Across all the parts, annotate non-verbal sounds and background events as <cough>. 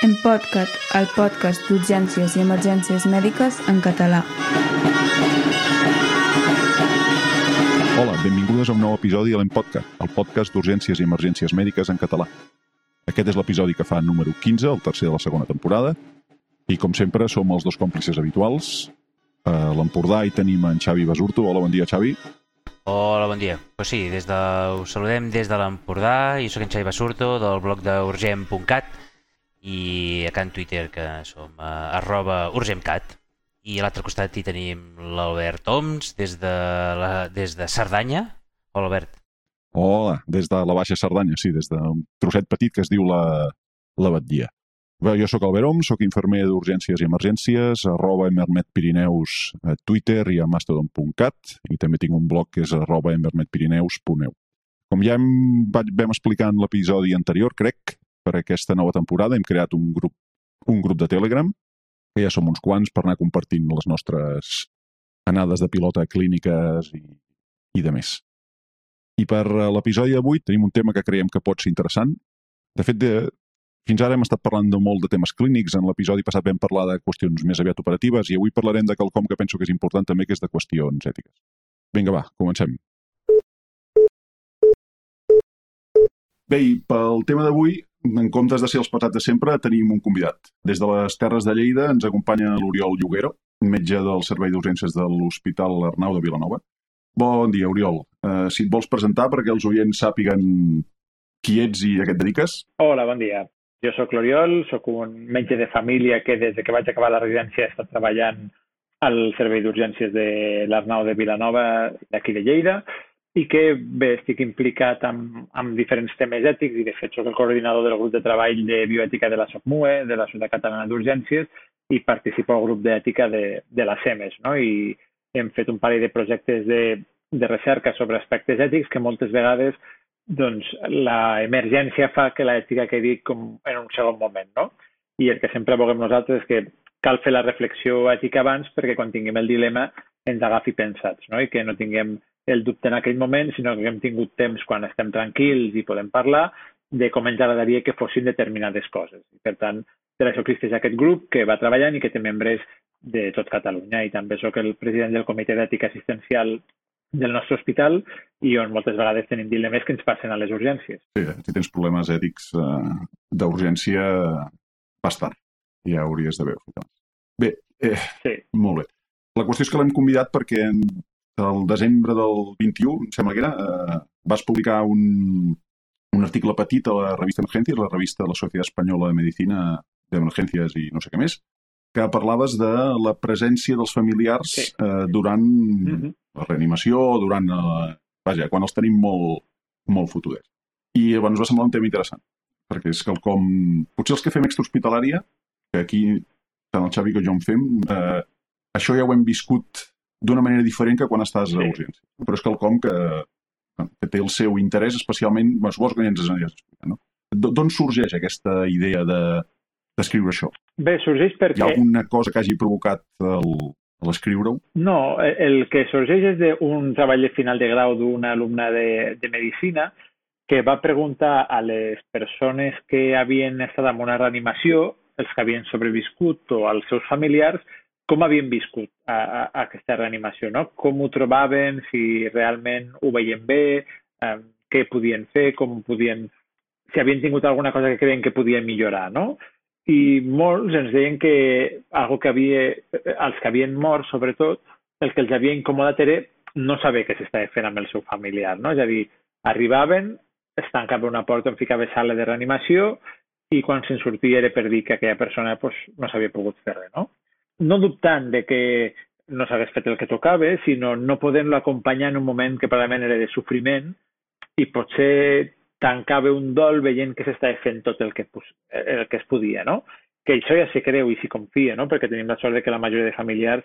En podcast, el podcast d'urgències i emergències mèdiques en català. Hola, benvingudes a un nou episodi de l'Empodcast, el podcast d'urgències i emergències mèdiques en català. Aquest és l'episodi que fa número 15, el tercer de la segona temporada, i com sempre som els dos còmplices habituals. A l'Empordà hi tenim en Xavi Basurto. Hola, bon dia, Xavi. Hola, bon dia. Pues sí, des de, us saludem des de l'Empordà, i sóc en Xavi Basurto, del blog d'urgent.cat, i acá en Twitter, que som uh, arroba urgemcat. I a l'altre costat hi tenim l'Albert Oms, des de, la, des de Cerdanya. Hola, Albert. Hola, des de la Baixa Cerdanya, sí, des d'un trosset petit que es diu la, la Batdia. Bé, jo sóc Albert Oms, sóc infermer d'urgències i emergències, arroba emermetpirineus a Twitter i a mastodon.cat, i també tinc un blog que és arroba emermetpirineus.eu. Com ja hem, vam explicar en l'episodi anterior, crec, per aquesta nova temporada hem creat un grup, un grup de Telegram, que ja som uns quants per anar compartint les nostres anades de pilota clíniques i, i de més. I per eh, l'episodi d'avui tenim un tema que creiem que pot ser interessant. De fet, de, fins ara hem estat parlant de molt de temes clínics, en l'episodi passat vam parlar de qüestions més aviat operatives i avui parlarem de quelcom que penso que és important també, que és de qüestions ètiques. Vinga, va, comencem. Bé, pel tema d'avui, en comptes de ser els patats de sempre, tenim un convidat. Des de les Terres de Lleida ens acompanya l'Oriol Lloguero, metge del Servei d'Urgències de l'Hospital Arnau de Vilanova. Bon dia, Oriol. Uh, si et vols presentar perquè els oients sàpiguen qui ets i a què et dediques. Hola, bon dia. Jo sóc l'Oriol, sóc un metge de família que des que vaig acabar la residència he estat treballant al Servei d'Urgències de l'Arnau de Vilanova d'aquí de Lleida i que bé, estic implicat amb, amb diferents temes ètics i de fet sóc el coordinador del grup de treball de bioètica de la SOCMUE, de la Societat Catalana d'Urgències i participo al grup d'ètica de, de la CEMES no? i hem fet un parell de projectes de, de recerca sobre aspectes ètics que moltes vegades doncs, la emergència fa que l'ètica quedi com en un segon moment, no? I el que sempre vulguem nosaltres és que cal fer la reflexió ètica abans perquè quan tinguem el dilema ens agafi pensats, no? I que no tinguem el dubte en aquell moment, sinó que hem tingut temps quan estem tranquils i podem parlar de com ens agradaria que fossin determinades coses. Per tant, per això existeix aquest grup que va treballant i que té membres de tot Catalunya. I també sóc el president del Comitè d'Ètica Assistencial del nostre hospital i on moltes vegades tenim dilemes que ens passen a les urgències. Sí, si tens problemes ètics uh, d'urgència, vas tard. Ja hauries de veure. Bé, eh, Sí. molt bé. La qüestió és que l'hem convidat perquè el desembre del 21, em sembla que era, eh, vas publicar un, un article petit a la revista Emergències, la revista de la Societat Espanyola de Medicina d'Emergències i no sé què més, que parlaves de la presència dels familiars Sí. eh, durant Mm -hmm. la reanimació, durant... Eh, vaja, quan els tenim molt, molt fotudets. I llavors ens va semblar un tema interessant, perquè és quelcom... Potser els que fem extrahospitalària, que aquí tant el Xavi que jo en fem, eh, això ja ho hem viscut d'una manera diferent que quan estàs a Sí. urgència. Però és quelcom que, que té el seu interès, especialment, bueno, suposo que ja ens aniràs explicant, no? D'on sorgeix aquesta idea de d'escriure això? Bé, sorgeix Hi perquè... ha alguna cosa que hagi provocat el, l'escriure-ho? No, eh, el que sorgeix és d'un treball de final de grau d'una alumna de, de Medicina que va preguntar a les persones que havien estat en una reanimació, els que havien sobreviscut o als seus familiars, com havien viscut a, a, a aquesta reanimació, no? com ho trobaven, si realment ho veien bé, eh, què podien fer, com podien... si havien tingut alguna cosa que creien que podien millorar, no? i molts ens deien que algo que havia, els que havien mort, sobretot, el que els havia incomodat era no saber què s'estava fent amb el seu familiar, no? És a dir, arribaven, es tancava una porta on ficava sala de reanimació i quan se'n sortia era per dir que aquella persona pues, no s'havia pogut fer res, no? No dubtant de que no s'hagués fet el que tocava, sinó no podent-lo acompanyar en un moment que probablement era de sofriment i potser tancava un dol veient que s'estava fent tot el que, el que es podia, no? Que això ja se creu i s'hi confia, no? Perquè tenim la sort de que la majoria de familiars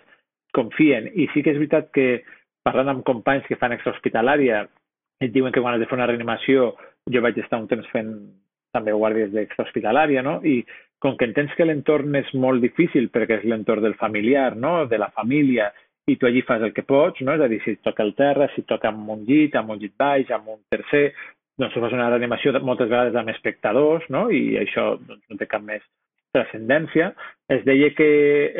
confien. I sí que és veritat que parlant amb companys que fan extrahospitalària et diuen que quan has de fer una reanimació jo vaig estar un temps fent també guàrdies d'extrahospitalària, no? I com que entens que l'entorn és molt difícil perquè és l'entorn del familiar, no? De la família, i tu allí fas el que pots, no? És a dir, si toca el terra, si toca amb un llit, amb un llit baix, amb un tercer, doncs fas una reanimació de- moltes vegades amb espectadors, no? I això doncs, no té cap més transcendència, es deia que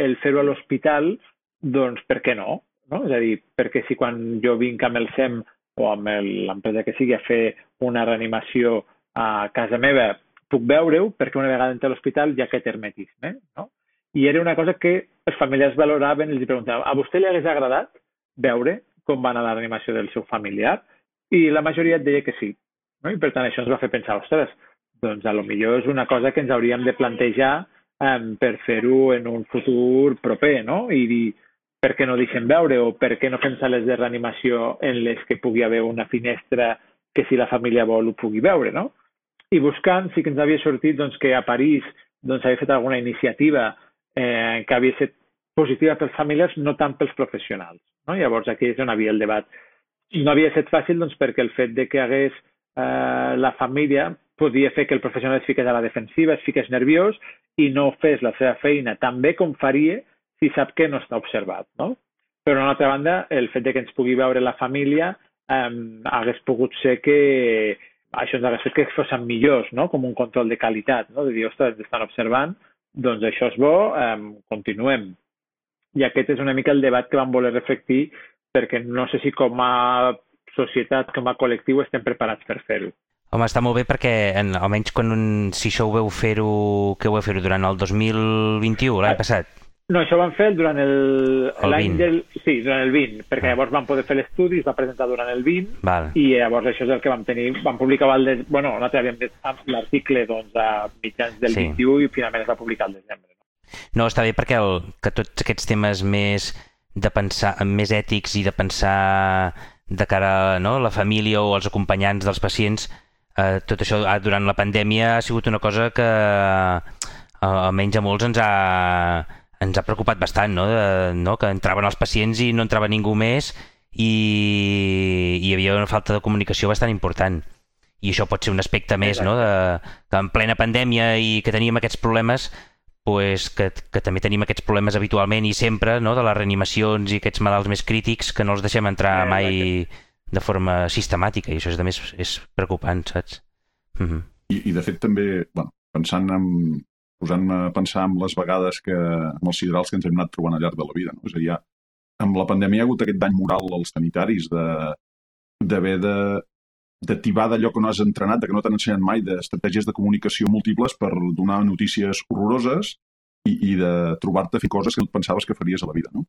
el fer-ho a l'hospital, doncs per què no? no? És a dir, perquè si quan jo vinc amb el SEM o amb l'empresa que sigui a fer una reanimació a casa meva puc veure-ho, perquè una vegada entra a l'hospital ja que hermetisme, no? I era una cosa que els familiars valoraven i els preguntaven, a vostè li hagués agradat veure com va anar la reanimació del seu familiar? I la majoria et deia que sí. No? I per tant això ens va fer pensar, ostres, doncs a lo millor és una cosa que ens hauríem de plantejar um, per fer-ho en un futur proper, no? I dir, per què no deixem veure o per què no fem sales de reanimació en les que pugui haver una finestra que si la família vol ho pugui veure, no? I buscant sí que ens havia sortit doncs, que a París doncs, havia fet alguna iniciativa eh, que havia estat positiva pels familiars, no tant pels professionals. No? Llavors aquí és on havia el debat. No havia estat fàcil doncs, perquè el fet de que hagués eh, la família podia fer que el professional es fiqués a la defensiva, es fiqués nerviós i no fes la seva feina tan bé com faria si sap que no està observat. No? Però, a altra banda, el fet de que ens pugui veure la família eh, hagués pogut ser que això ens hagués fet que fossin millors, no? com un control de qualitat, no? de dir, ostres, ens estan observant, doncs això és bo, eh, continuem. I aquest és una mica el debat que vam voler reflectir perquè no sé si com a societat, com a col·lectiu estem preparats per fer-ho. Home, està molt bé perquè, en, almenys quan un, si això ho veu fer-ho, que ho veu fer-ho durant el 2021, l'any ah, passat? No, això van fer durant l'any del... Sí, durant el 20, perquè ah. llavors van poder fer l'estudi, es va presentar durant el 20, Val. i llavors això és el que vam tenir, vam publicar el de, bueno, nosaltres havíem l'article doncs, a mitjans del sí. 21 i finalment es va publicar al desembre. No, està bé perquè el, que tots aquests temes més de pensar, més ètics i de pensar de cara a no, la família o els acompanyants dels pacients eh, tot això ah, durant la pandèmia ha sigut una cosa que eh, almenys a molts ens ha, ens ha preocupat bastant, no? De, no? que entraven els pacients i no entrava ningú més i hi havia una falta de comunicació bastant important i això pot ser un aspecte més, no? De, que en plena pandèmia i que teníem aquests problemes pues, que, que també tenim aquests problemes habitualment i sempre, no? de les reanimacions i aquests malalts més crítics que no els deixem entrar eh, mai de forma sistemàtica i això és, més, és preocupant, saps? Mm -hmm. I, I de fet també, bueno, pensant en, posant-me a pensar en les vegades que, amb els siderals que ens hem anat trobant al llarg de la vida, no? és a dir, ja, amb la pandèmia hi ha hagut aquest dany moral als sanitaris d'haver de d'ativar d'allò que no has entrenat, de que no t'han ensenyat mai, d'estratègies de comunicació múltiples per donar notícies horroroses i, i de trobar-te a fer coses que no et pensaves que faries a la vida, no?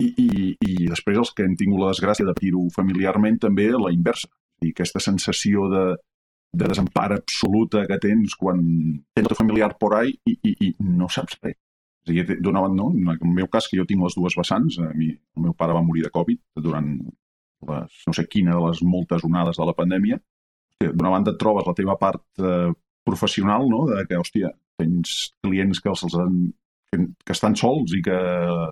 I, i, i després els que hem tingut la desgràcia de patir-ho familiarment també a la inversa. I aquesta sensació de, de desempar absoluta que tens quan tens el teu familiar por ahí i, i, i no saps res. És a dir, banda, no? En el meu cas, que jo tinc les dues vessants, a mi, el meu pare va morir de Covid durant les, no sé quina de les moltes onades de la pandèmia. D'una banda trobes la teva part eh, professional, no? de que, hòstia, tens clients que els han que, que estan sols i que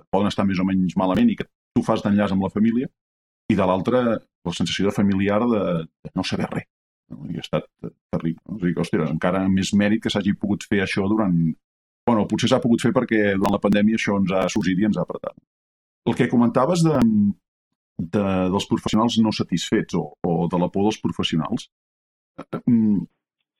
poden estar més o menys malament i que tu fas d'enllaç amb la família, i de l'altra, la sensació de familiar de, de no saber res. No? I ha estat terrible. No? Que, hòstia, encara més mèrit que s'hagi pogut fer això durant... bueno, potser s'ha pogut fer perquè durant la pandèmia això ens ha sorgit i ens ha apretat. El que comentaves de, de, dels professionals no satisfets o, o de la por dels professionals, mm,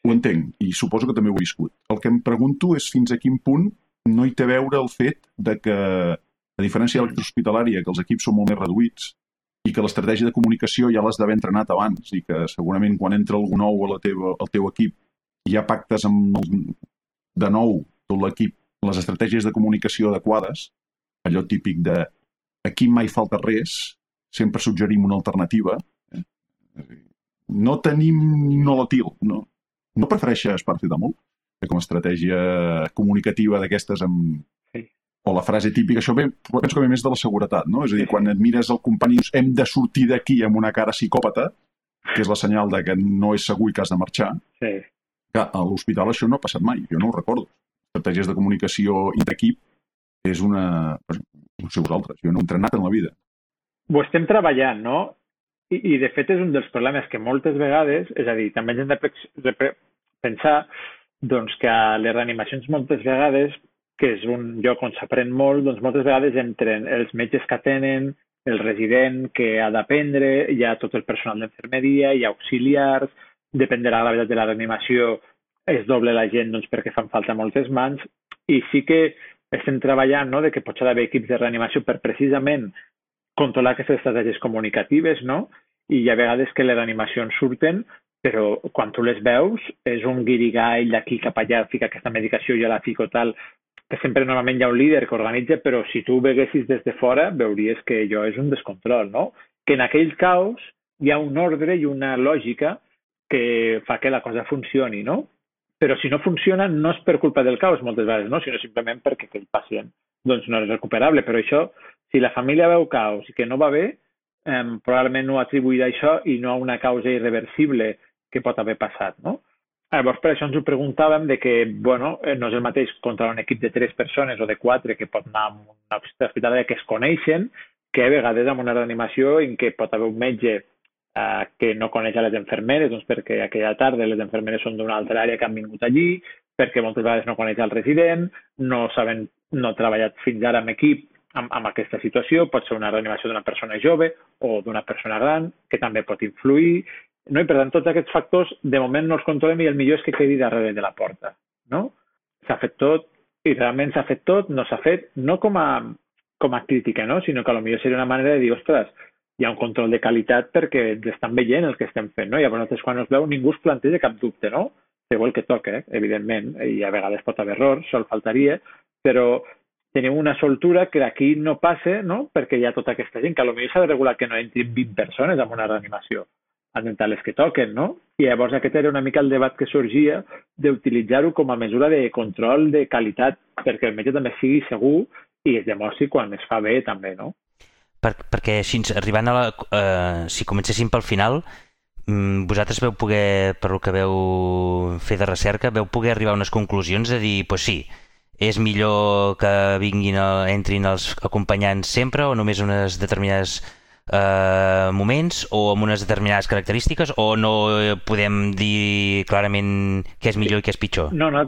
ho entenc i suposo que també ho he viscut. El que em pregunto és fins a quin punt no hi té veure el fet de que, a diferència de l'hospitalària, que els equips són molt més reduïts i que l'estratègia de comunicació ja l'has d'haver entrenat abans i que segurament quan entra algú nou a la teva, al teu equip hi ha pactes amb el, de nou tot l'equip, les estratègies de comunicació adequades, allò típic de aquí mai falta res, sempre suggerim una alternativa. Eh? No tenim nolotil, no, no prefereixes paracetamol? com a estratègia comunicativa d'aquestes amb... O la frase típica, això ve, penso que ve més de la seguretat, no? És a dir, quan et mires el company i dius hem de sortir d'aquí amb una cara psicòpata, que és la senyal de que no és segur i que has de marxar, sí. que a l'hospital això no ha passat mai, jo no ho recordo. Estratègies de comunicació intraequip és una... No sé vosaltres, jo no he entrenat en la vida. Ho estem treballant, no? I, I, de fet, és un dels problemes que moltes vegades, és a dir, també hem de pensar doncs que les reanimacions moltes vegades, que és un lloc on s'aprèn molt, doncs moltes vegades entren els metges que atenen, el resident que ha d'aprendre, hi ha tot el personal d'infermeria, hi ha auxiliars, depèn de la gravetat de la reanimació, es doble la gent doncs, perquè fan falta moltes mans I sí que estem treballant no, de que potser haver equips de reanimació per precisament controlar aquestes estratègies comunicatives, no? I hi ha vegades que les reanimacions surten, però quan tu les veus és un guirigall d'aquí cap allà, fica aquesta medicació, jo la fico tal, que sempre normalment hi ha un líder que organitza, però si tu veguessis des de fora veuries que allò és un descontrol, no? Que en aquell caos hi ha un ordre i una lògica que fa que la cosa funcioni, no? Però si no funciona no és per culpa del caos moltes vegades, no? sinó simplement perquè aquell pacient doncs, no és recuperable. Però això, si la família veu caos i que no va bé, eh, probablement no atribuirà això i no a una causa irreversible que pot haver passat. No? Llavors, per això ens ho preguntàvem de que, bueno, eh, no és el mateix contra un equip de tres persones o de quatre que pot anar a una hospital que es coneixen, que a vegades amb una reanimació en què pot haver un metge eh, que no coneix a les enfermeres, doncs perquè aquella tarda les enfermeres són d'una altra àrea que han vingut allí, perquè moltes vegades no coneix el resident, no saben, no ha treballat fins ara amb equip amb, amb aquesta situació, pot ser una reanimació d'una persona jove o d'una persona gran, que també pot influir, no? i per tant tots aquests factors de moment no els controlem i el millor és que quedi darrere de la porta. No? S'ha fet tot i realment s'ha fet tot, no s'ha fet, no com a, com a crítica, no? sinó que potser seria una manera de dir, ostres, hi ha un control de qualitat perquè ens estan veient el que estem fent, no? I llavors nosaltres quan es veu ningú es planteja cap dubte, no? Segur el que toca, eh? evidentment, i a vegades pot haver errors, sol faltaria, però tenim una soltura que d'aquí no passa, no? Perquè hi ha tota aquesta gent que potser s'ha de regular que no entrin 20 persones en una reanimació les que toquen, no? I llavors aquest era una mica el debat que sorgia d'utilitzar-ho com a mesura de control de qualitat perquè el metge també sigui segur i es demostri quan es fa bé també, no? per, perquè així, arribant a la... Eh, si comencéssim pel final, mm, vosaltres veu poder, per el que veu fer de recerca, veu poder arribar a unes conclusions de dir, pues sí, és millor que vinguin, a, entrin els acompanyants sempre o només unes determinades eh, moments o amb unes determinades característiques o no podem dir clarament què és millor i què és pitjor? No, no,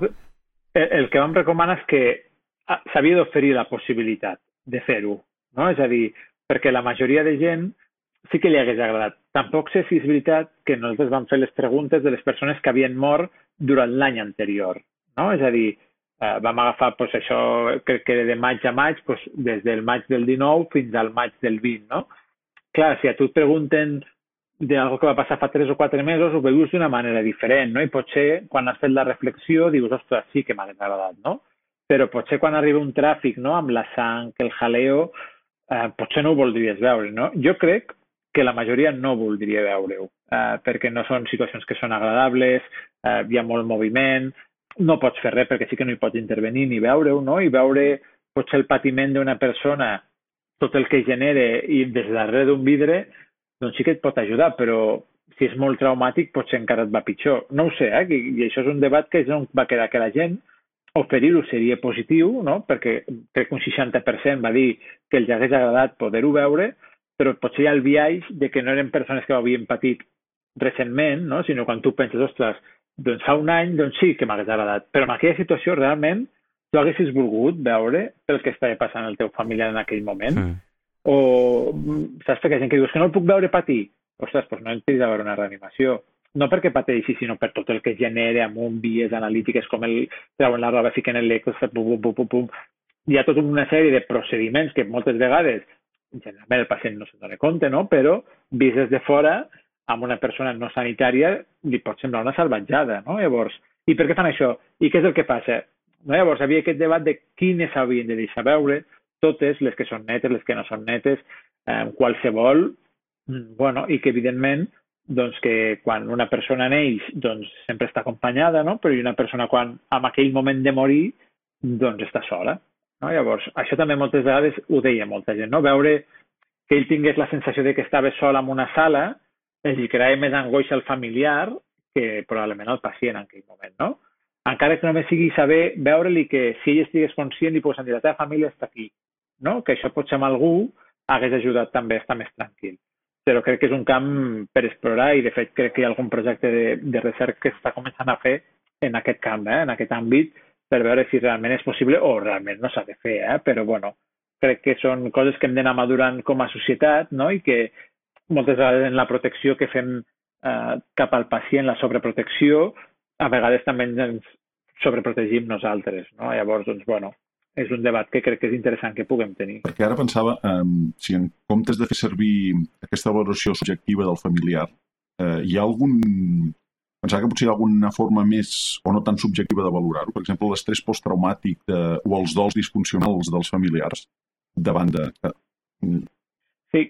el que vam recomanar és que ah, s'havia d'oferir la possibilitat de fer-ho. No? És a dir, perquè la majoria de gent sí que li hagués agradat. Tampoc sé si és veritat que nosaltres vam fer les preguntes de les persones que havien mort durant l'any anterior. No? És a dir, eh, vam agafar pues, això, crec que de maig a maig, pues, des del maig del 19 fins al maig del 20. No? Clar, si a tu et pregunten d'algo que va passar fa 3 o 4 mesos, ho veus d'una manera diferent, no? I potser quan has fet la reflexió dius, ostres, sí que m'ha agradat, no? Però potser quan arriba un tràfic, no?, amb la sang, el jaleo, eh, potser no ho voldries veure, no? Jo crec que la majoria no voldria veure-ho, eh, perquè no són situacions que són agradables, eh, hi ha molt moviment, no pots fer res perquè sí que no hi pots intervenir ni veure-ho, no? I veure potser el patiment d'una persona, tot el que genera i des darrere d'un vidre, doncs sí que et pot ajudar, però si és molt traumàtic potser encara et va pitjor. No ho sé, eh? I, i això és un debat que on va quedar que la gent oferir-ho seria positiu, no? perquè crec que un 60% va dir que els hagués agradat poder-ho veure, però potser hi ha el viatge de que no eren persones que ho havien patit recentment, no? sinó quan tu penses, ostres, doncs fa un any, doncs sí que m'hagués agradat. Però en aquella situació realment tu haguessis volgut veure el que estava passant al teu familiar en aquell moment. Mm. O saps perquè hi ha gent que dius que no el puc veure patir? Ostres, doncs no entris a veure una reanimació no perquè pateixi, sinó per tot el que genera amb un vies analítiques com el treuen la roba, fiquen l'eco, pum, pum, pum, pum. Hi ha tota una sèrie de procediments que moltes vegades generalment el pacient no se'n dona compte, no? però vist des de fora, amb una persona no sanitària li pot semblar una salvatjada. No? Llavors, i per què fan això? I què és el que passa? Llavors, havia aquest debat de quines havien de deixar veure, totes, les que són netes, les que no són netes, eh, qualsevol, mm, bueno, i que evidentment doncs que quan una persona neix doncs sempre està acompanyada, no? però una persona quan en aquell moment de morir doncs està sola. No? Llavors, això també moltes vegades ho deia molta gent, no? veure que ell tingués la sensació de que estava sol en una sala li creava més angoixa al familiar que probablement al pacient en aquell moment. No? Encara que només sigui saber, veure-li que si ell estigués conscient i posant dir la teva família està aquí, no? que això potser amb algú hagués ajudat també a estar més tranquil però crec que és un camp per explorar i de fet crec que hi ha algun projecte de, de recerca que està començant a fer en aquest camp, eh, en aquest àmbit, per veure si realment és possible o realment no s'ha de fer, eh? però bueno, crec que són coses que hem d'anar madurant com a societat no? i que moltes vegades en la protecció que fem eh, cap al pacient, la sobreprotecció, a vegades també ens sobreprotegim nosaltres. No? Llavors, doncs, bueno, és un debat que crec que és interessant que puguem tenir. Perquè ara pensava, um, si en comptes de fer servir aquesta valoració subjectiva del familiar, eh, hi ha algun... Pensava que potser hi ha alguna forma més o no tan subjectiva de valorar-ho. Per exemple, l'estrès posttraumàtic de, o els dols disfuncionals dels familiars davant de... Sí,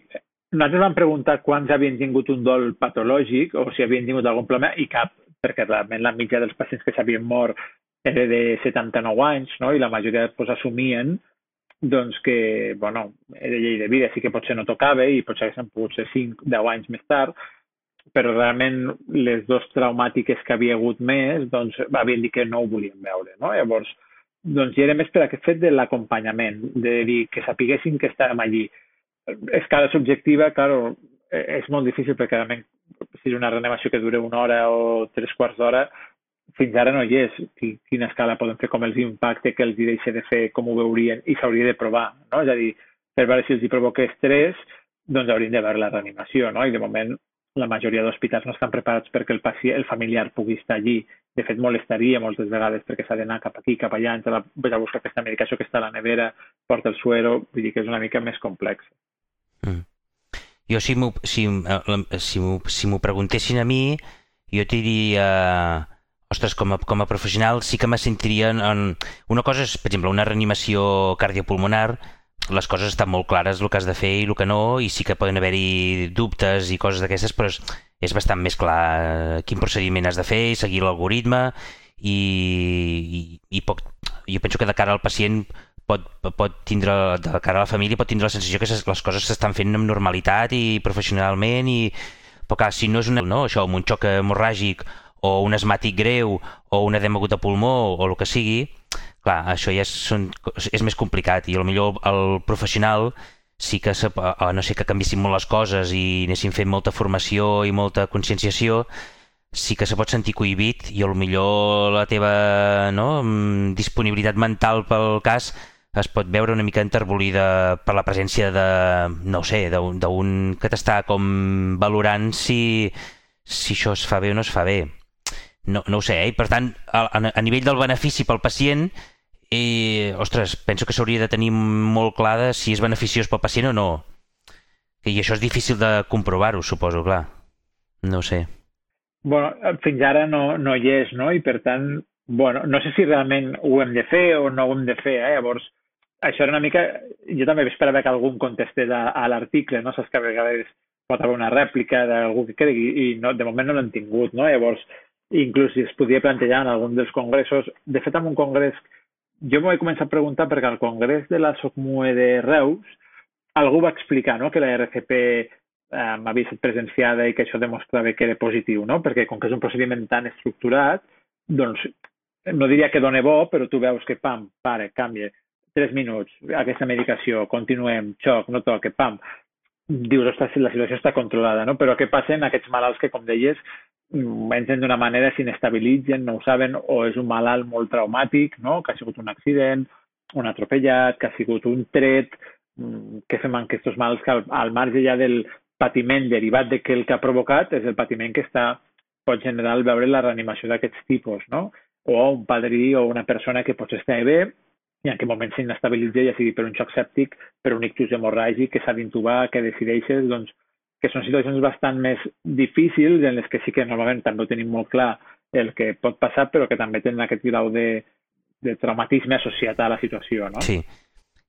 nosaltres vam preguntar quants havien tingut un dol patològic o si havien tingut algun problema i cap, perquè realment la mitja dels pacients que s'havien mort era de 79 anys, no? i la majoria pues, assumien doncs que, bueno, era llei de vida, sí que potser no tocava i potser haguessin pogut ser 5, 10 anys més tard, però realment les dues traumàtiques que havia hagut més, doncs havien dit que no ho volien veure, no? Llavors, doncs hi era més per aquest fet de l'acompanyament, de dir que sapiguessin que estàvem allí. Escala subjectiva, claro, e-, és molt difícil perquè realment si és una reanimació que dura una hora o tres quarts d'hora, fins ara no hi és. Quina escala poden fer, com els impacte que els deixa de fer, com ho veurien, i s'hauria de provar, no? És a dir, per veure si els hi provoca estrès, doncs haurien de veure la reanimació, no? I de moment la majoria d'hospitals no estan preparats perquè el pacient, el familiar pugui estar allí. De fet, molestaria moltes vegades perquè s'ha d'anar cap aquí, cap allà, entre la, a buscar aquesta medicació que està a la nevera, porta el suero, vull dir que és una mica més complex. Mm. Jo, si m'ho si, eh, si si preguntessin a mi, jo diria... Ostres, com a, com a professional sí que me sentiria en... Una cosa és, per exemple, una reanimació cardiopulmonar, les coses estan molt clares el que has de fer i el que no, i sí que poden haver-hi dubtes i coses d'aquestes, però és, és bastant més clar quin procediment has de fer seguir l'algoritme i, i, i poc, jo penso que de cara al pacient pot, pot tindre, de cara a la família pot tindre la sensació que les coses s'estan fent amb normalitat i professionalment i però clar, si no és una, no, això, amb un xoc hemorràgic o un asmàtic greu o un edema de pulmó o el que sigui, clar, això ja és, són, és més complicat i millor el professional sí que, se, a no sé que canviessin molt les coses i anessin fent molta formació i molta conscienciació, sí que se pot sentir cohibit i millor la teva no, mm, disponibilitat mental pel cas es pot veure una mica enterbolida per la presència de, no sé, d'un que t'està com valorant si, si això es fa bé o no es fa bé. No, no ho sé, eh? per tant, a, a nivell del benefici pel pacient, i, ostres, penso que s'hauria de tenir molt clar de si és beneficiós pel pacient o no. I això és difícil de comprovar-ho, suposo, clar. No sé. Bueno, fins ara no, no hi és, no? I per tant, bueno, no sé si realment ho hem de fer o no ho hem de fer, eh? Llavors, això era una mica... Jo també esperava que algú contestés a, a l'article, no? Saps que a vegades pot haver una rèplica d'algú que cregui i no, de moment no l'han tingut, no? Llavors, inclús si es podia plantejar en algun dels congressos, de fet en un congrés jo m'ho vaig començar a preguntar perquè al Congrés de la SOCMUE de Reus algú va explicar no, que la RCP eh, havia estat presenciada i que això demostrava que era positiu, no? perquè com que és un procediment tan estructurat, doncs no diria que dona bo, però tu veus que pam, pare, canvia, 3 minuts, aquesta medicació, continuem, xoc, no toca, pam, dius, ostres, la situació està controlada, no? Però què passa en aquests malalts que, com deies, entren d'una manera, s'inestabilitzen, no ho saben, o és un malalt molt traumàtic, no? que ha sigut un accident, un atropellat, que ha sigut un tret, mm, què fem amb aquests malalts que al, al marge ja del patiment derivat de que el que ha provocat és el patiment que està, pot generar veure la reanimació d'aquests tipus, no? O un padrí o una persona que potser està bé i en aquest moment s'inestabilitza, ja sigui per un xoc sèptic, per un ictus hemorràgic que s'ha d'intubar, que decideixes, doncs, que són situacions bastant més difícils en les que sí que normalment també ho tenim molt clar el que pot passar, però que també tenen aquest grau de, de traumatisme associat a la situació, no? Sí.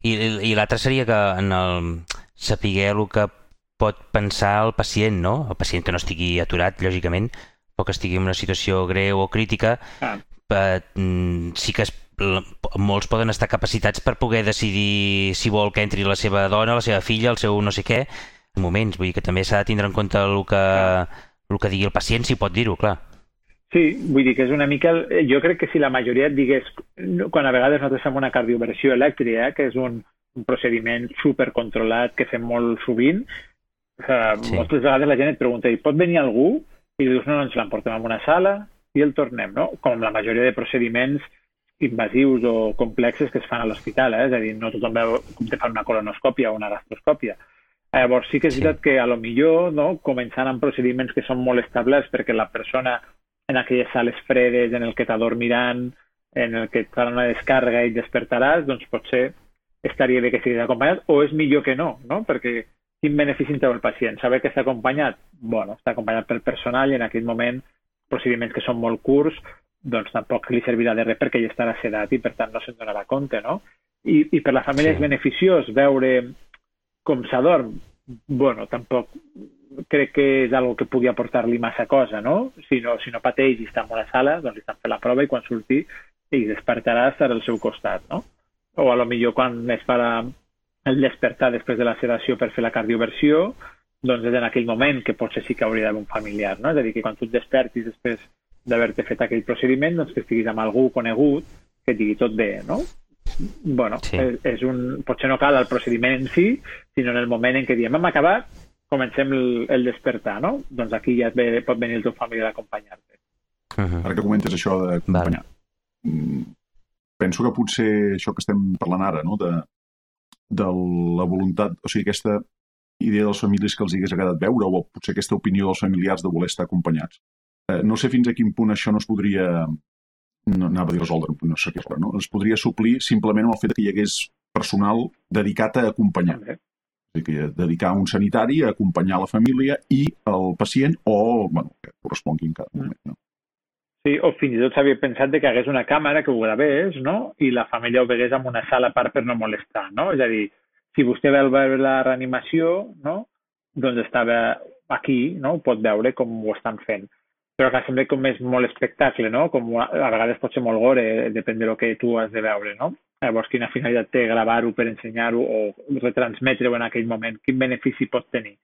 I, i l'altre seria que en el saber el que pot pensar el pacient, no? El pacient que no estigui aturat, lògicament, o que estigui en una situació greu o crítica, ah. per, mm, sí que es, molts poden estar capacitats per poder decidir si vol que entri la seva dona, la seva filla, el seu no sé què, moments, vull dir que també s'ha de tindre en compte el que, el que digui el pacient, si pot dir-ho, clar. Sí, vull dir que és una mica... Jo crec que si la majoria et digués... Quan a vegades nosaltres fem una cardioversió elèctrica, eh, que és un, un procediment supercontrolat que fem molt sovint, eh, sí. moltes vegades la gent et pregunta, i pot venir algú? I dius, no, no ens l'emportem a una sala i el tornem, no? Com la majoria de procediments invasius o complexes que es fan a l'hospital, eh? és a dir, no tothom veu com te fan una colonoscòpia o una gastroscòpia. Llavors sí que és sí. veritat que a lo millor, no, començant amb procediments que són molt establerts perquè la persona en aquelles sales fredes en el que t'adormiran en el que et farà una descàrrega i et despertaràs, doncs potser estaria bé que estiguis acompanyat o és millor que no, no? Perquè quin benefici en treu el pacient? Saber que està acompanyat? bueno, està acompanyat pel personal i en aquell moment procediments que són molt curts doncs tampoc li servirà de res perquè ja estarà sedat i per tant no se'n donarà compte, no? I, i per la família sí. és beneficiós veure com s'adorm? Bueno, tampoc crec que és algo que pugui aportar-li massa cosa, no? Si no, si no pateix i està en una sala, doncs li estan fent la prova i quan surti i despertarà estarà al seu costat, no? O a lo millor quan es farà el despertar després de la sedació per fer la cardioversió, doncs és en aquell moment que potser sí que hauria d'haver un familiar, no? És a dir, que quan tu et despertis després d'haver-te fet aquell procediment, doncs que estiguis amb algú conegut que et digui tot bé, no? bueno, sí. és, és un, potser no cal el procediment en si, sinó en el moment en què diem hem acabat, comencem el, el despertar, no? Doncs aquí ja ve, pot venir el teu família d'acompanyar-te. Uh -huh. Ara que comentes això d'acompanyar, vale. Mm, penso que potser això que estem parlant ara, no? de, de la voluntat, o sigui, aquesta idea dels famílies que els hagués agradat veure, o potser aquesta opinió dels familiars de voler estar acompanyats. Eh, no sé fins a quin punt això no es podria no anava a dir resoldre, no sé què, no? es podria suplir simplement amb el fet que hi hagués personal dedicat a acompanyar. Okay. O sigui, que dedicar un sanitari a acompanyar la família i el pacient o, bueno, que correspongui en cada moment, no? Sí, o fins i tot s'havia pensat que hagués una càmera que ho gravés, no? I la família ho vegués en una sala a part per no molestar, no? És a dir, si vostè veure la reanimació, no? Doncs estava aquí, no? Ho pot veure com ho estan fent però que sembla com és molt espectacle, no? Com a, a vegades pot ser molt gore, depèn del que tu has de veure, no? Llavors, quina finalitat té gravar-ho per ensenyar-ho o retransmetre-ho en aquell moment? Quin benefici pot tenir?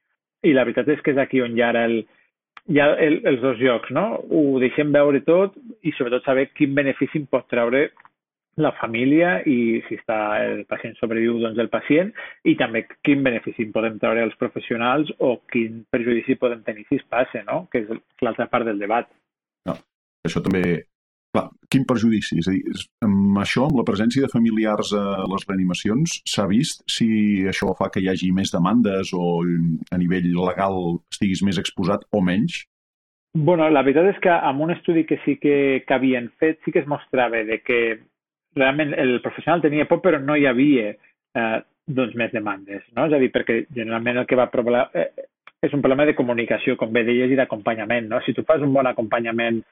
I la veritat és que és aquí on hi ha el, hi ha el, els dos llocs, no? Ho deixem veure tot i sobretot saber quin benefici pot treure la família i si està el pacient sobreviu, doncs el pacient i també quin benefici podem treure els professionals o quin perjudici podem tenir si es passa, no? que és l'altra part del debat. No, això també... Clar, quin perjudici? És a dir, amb això, amb la presència de familiars a les reanimacions, s'ha vist si això fa que hi hagi més demandes o a nivell legal estiguis més exposat o menys? Bueno, la veritat és que amb un estudi que sí que, que havien fet sí que es mostrava de que realment el professional tenia por però no hi havia eh, doncs més demandes, no? És a dir, perquè generalment el que va provar eh, és un problema de comunicació, com bé deies, i d'acompanyament, no? Si tu fas un bon acompanyament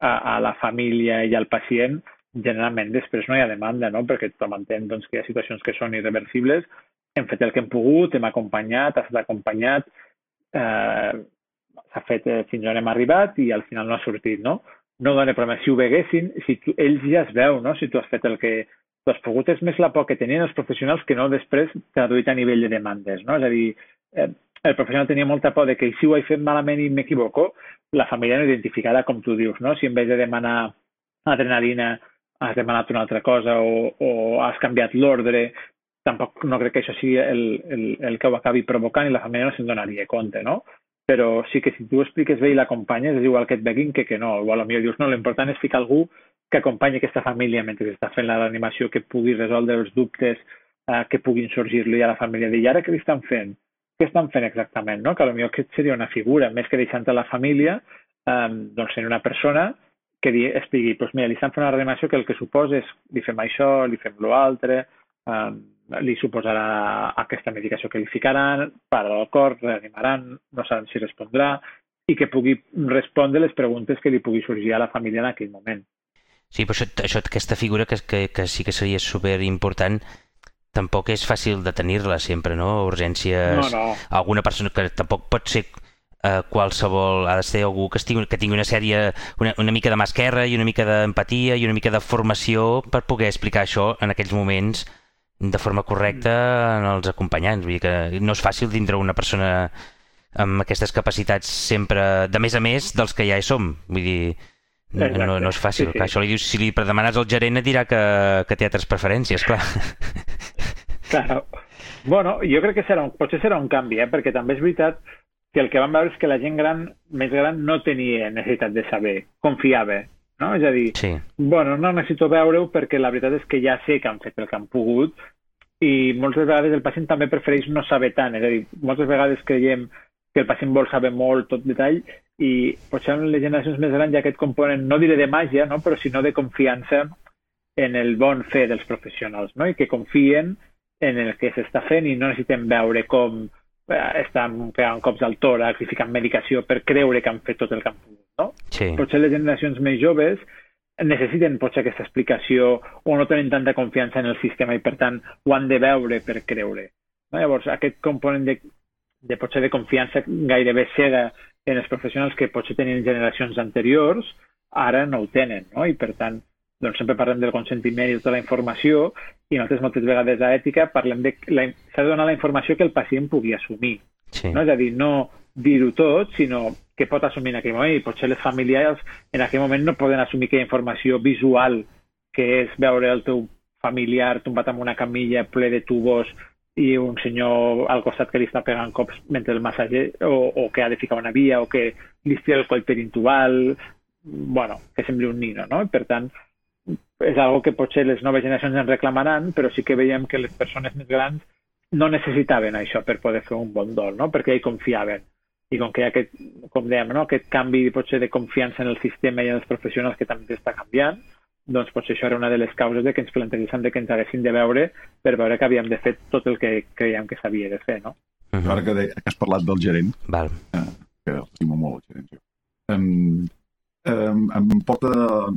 a, a la família i al pacient, generalment després no hi ha demanda, no? Perquè tothom entén doncs, que hi ha situacions que són irreversibles, hem fet el que hem pogut, hem acompanyat, ha estat acompanyat, eh, s'ha fet eh, fins on hem arribat i al final no ha sortit, no? No dona problema. Si ho veguessin, si tu, ells ja es veu, no? si tu has fet el que tu has pogut, és més la por que tenien els professionals que no després traduït a nivell de demandes. No? És a dir, eh, el professional tenia molta por de que si ho he fet malament i m'equivoco, la família no identificada, com tu dius, no? si en vez de demanar adrenalina has demanat una altra cosa o, o has canviat l'ordre, tampoc no crec que això sigui el, el, el que ho acabi provocant i la família no se'n donaria compte, no? Però sí que si tu expliques bé i l'acompanyes és igual que et veguin que que no. O potser dius, no, l'important és ficar algú que acompanyi aquesta família mentre està fent la reanimació, que pugui resoldre els dubtes eh, que puguin sorgir-li a la família. I ara què li estan fent? Què estan fent exactament? No? Que potser aquest seria una figura, més que deixant a la família, eh, doncs ser una persona que expliqui, doncs mira, li estan fent una reanimació que el que suposa és li fem això, li fem l'altre, eh, li suposarà aquesta medicació que li ficaran, para el cor, reanimaran, no saben si respondrà, i que pugui respondre les preguntes que li pugui sorgir a la família en aquell moment. Sí, però això, això aquesta figura que, que, que sí que seria super important tampoc és fàcil de tenir-la sempre, no? Urgències... No, no. Alguna persona que tampoc pot ser eh, qualsevol, ha de ser algú que, estigui, que tingui una sèrie, una, una mica de mà esquerra i una mica d'empatia i una mica de formació per poder explicar això en aquells moments de forma correcta en els acompanyants. Vull dir que no és fàcil tindre una persona amb aquestes capacitats sempre, de més a més, dels que ja hi som. Vull dir, no, no és fàcil. Sí, sí. Clar, això li dius, si li demanes al gerent et dirà que, que té altres preferències, clar. <laughs> Claro. Bueno, jo crec que serà un, potser serà un canvi, eh? perquè també és veritat que el que vam veure és que la gent gran, més gran, no tenia necessitat de saber, confiava no? És a dir, sí. bueno, no necessito veure-ho perquè la veritat és que ja sé que han fet el que han pogut i moltes vegades el pacient també prefereix no saber tant. És a dir, moltes vegades creiem que el pacient vol saber molt tot detall i potser en les generacions més grans hi ha aquest component, no diré de màgia, no? però sinó de confiança en el bon fer dels professionals no? i que confien en el que s'està fent i no necessitem veure com eh, estan pegant cops al tòrax i ficant medicació per creure que han fet tot el que han pogut. No? Sí. Potser les generacions més joves necessiten potser aquesta explicació o no tenen tanta confiança en el sistema i per tant ho han de veure per creure. No? Llavors aquest component de, de potser de confiança gairebé cega en els professionals que potser tenien generacions anteriors ara no ho tenen no? i per tant doncs sempre parlem del consentiment i de tota la informació i nosaltres moltes vegades a ètica parlem de s'ha de donar la informació que el pacient pugui assumir. Sí. No? És a dir, no dir-ho tot, sinó que pot assumir en aquell moment i potser les famílies en aquell moment no poden assumir aquella informació visual que és veure el teu familiar tombat en una camilla ple de tubos i un senyor al costat que li està pegant cops mentre el massatge o, o que ha de ficar una via o que li estira el coll perintubal bueno, que sembli un nino, no? Per tant, és algo que potser les noves generacions en reclamaran, però sí que veiem que les persones més grans no necessitaven això per poder fer un bon dol, no? perquè hi confiaven i com que hi ha aquest, com dèiem, no? aquest canvi potser de confiança en el sistema i en els professionals que també està canviant, doncs potser això era una de les causes de que ens plantegéssim de que ens haguessin de veure per veure que havíem de fer tot el que creiem que s'havia de fer, no? Uh -huh. Ara que, de, que has parlat del gerent, Val. eh, que estimo molt el gerent, jo. Um, um, em porta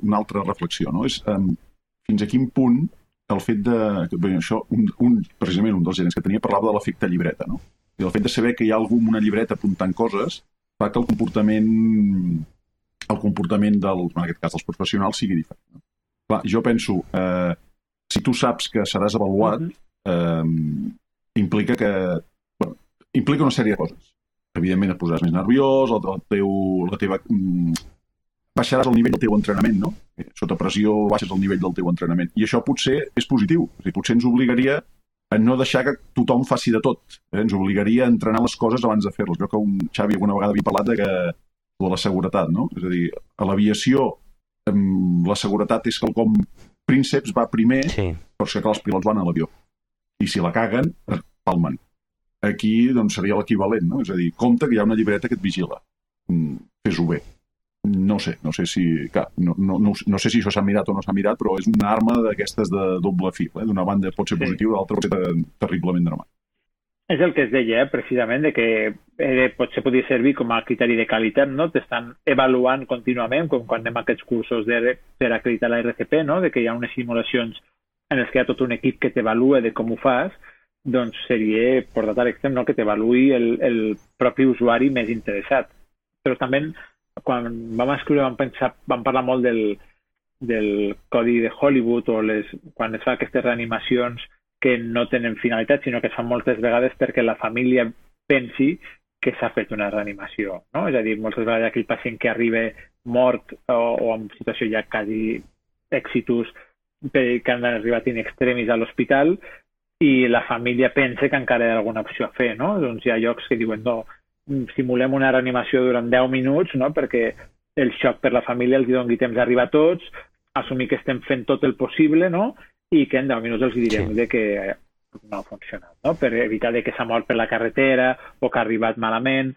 una altra reflexió, no? És um, fins a quin punt el fet de... que, Bé, això, un, un, precisament un dels gerents que tenia parlava de l'efecte llibreta, no? I el fet de saber que hi ha algú amb una llibreta apuntant coses fa que el comportament el comportament del, en aquest cas dels professionals sigui diferent. No? Clar, jo penso, eh, si tu saps que seràs avaluat, eh, implica que bueno, implica una sèrie de coses. Evidentment et posaràs més nerviós, el, el teu, la teva, mm, baixaràs el nivell del teu entrenament, no? Eh, Sota pressió baixes el nivell del teu entrenament. I això potser és positiu. A dir, potser ens obligaria a no deixar que tothom faci de tot. Eh? Ens obligaria a entrenar les coses abans de fer-les. Jo que un Xavi alguna vegada havia parlat de, que, de la seguretat, no? És a dir, a l'aviació la seguretat és quelcom prínceps va primer, Sí. però és que clar, els pilots van a l'avió. I si la caguen, es palmen. Aquí doncs, seria l'equivalent, no? És a dir, compte que hi ha una llibreta que et vigila. Mm, Fes-ho bé. No sé, no sé si... Clar, no, no, no, no sé si això s'ha mirat o no s'ha mirat, però és una arma d'aquestes de doble fil. Eh? D'una banda pot ser Sí. positiu, de l'altra pot ser ter- terriblement dramàtic. És el que es deia, eh, precisament, de que eh, potser podria servir com a criteri de qualitat, no? T'estan avaluant contínuament, com quan anem a aquests cursos de, per acreditar la RCP, no? De que hi ha unes simulacions en les que hi ha tot un equip que t'avalua de com ho fas, doncs seria, portat a l'extrem, no? que t'avaluï el, el propi usuari més interessat. Però també, quan vam escriure, vam, pensar, vam parlar molt del, del codi de Hollywood o les, quan es fa aquestes reanimacions que no tenen finalitat, sinó que es fan moltes vegades perquè la família pensi que s'ha fet una reanimació. No? És a dir, moltes vegades aquell pacient que arriba mort o, o en situació ja quasi exitus que han arribat in extremis a l'hospital i la família pensa que encara hi ha alguna opció a fer. No? Doncs hi ha llocs que diuen no, simulem una reanimació durant 10 minuts no? perquè el xoc per la família els doni temps d'arribar a tots, assumir que estem fent tot el possible no? i que en 10 minuts els direm Sí. de que no ha funcionat, no? per evitar de que s'ha mort per la carretera o que ha arribat malament.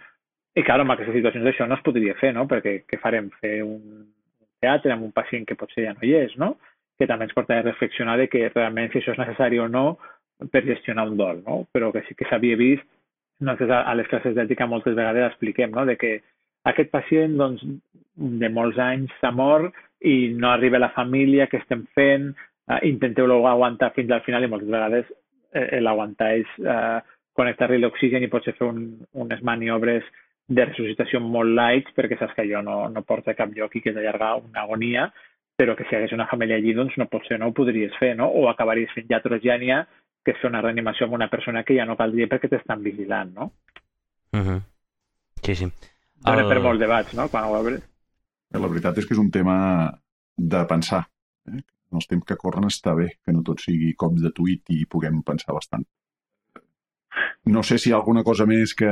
I clar, en aquestes situacions això no es podria fer, no? perquè què farem? Fer un teatre amb un pacient que potser ja no hi és, no? que també ens porta a reflexionar de que realment si això és necessari o no per gestionar un dol, no? però que sí que s'havia vist nosaltres a les classes d'ètica moltes vegades expliquem no? de que aquest pacient doncs, de molts anys s'ha mort i no arriba la família, què estem fent, uh, intenteu-lo aguantar fins al final i moltes vegades eh, l'aguantar és eh, connectar-li l'oxigen i potser fer un, unes maniobres de resuscitació molt light perquè saps que allò no, no porta cap lloc i que és allargar una agonia, però que si hi hagués una família allí doncs no potser no ho podries fer, no? O acabaries fent iatrogènia, que fer una reanimació amb una persona que ja no caldria perquè t'estan vigilant, no? Uh -huh. Sí, sí. Dona El- per molts debats, no? Quan ho obres. La veritat és que és un tema de pensar. Eh? En els temps que corren està bé que no tot sigui cops de tuit i puguem pensar bastant. No sé si hi ha alguna cosa més que,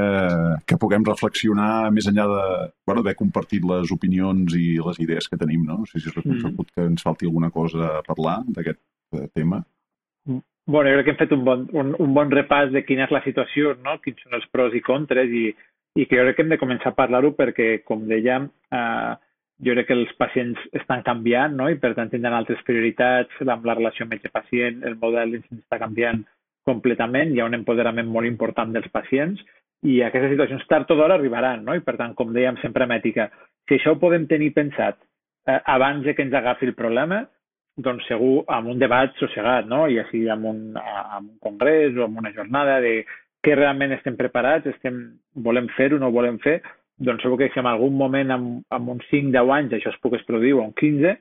que puguem reflexionar més enllà de bueno, haver compartit les opinions i les idees que tenim. No, no sé si és reconegut que ens falti alguna cosa a parlar d'aquest eh, tema. Bueno, jo crec que hem fet un bon, un, un bon repàs de quina és la situació, no? quins són els pros i contres, i, i que jo crec que hem de començar a parlar-ho perquè, com dèiem, eh, jo crec que els pacients estan canviant no? i per tant tindran altres prioritats amb la relació metge-pacient, el model està canviant completament, hi ha un empoderament molt important dels pacients i aquestes situacions tard o d'hora arribaran, no? I per tant, com dèiem sempre a Mètica, si això ho podem tenir pensat eh, abans de que ens agafi el problema, doncs segur amb un debat sossegat, no? I així amb un, amb un congrés o amb una jornada de què realment estem preparats, estem, volem fer-ho, no volem fer, doncs segur que si en algun moment, amb, amb uns 5-10 anys, això es pogués produir, o en 15,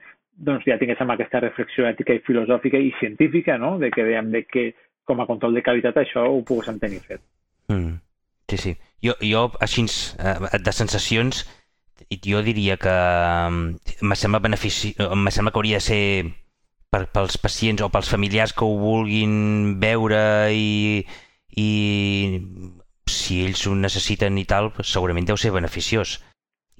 doncs ja tinguéssim aquesta reflexió ètica i filosòfica i científica, no?, de que dèiem de que com a control de qualitat això ho poguéssim tenir fet. Mm. Sí, sí. Jo, jo així, eh, de sensacions, jo diria que mm, me sembla, benefici... me sembla que hauria de ser per, pels pacients o pels familiars que ho vulguin veure i, i si ells ho necessiten i tal, segurament deu ser beneficiós.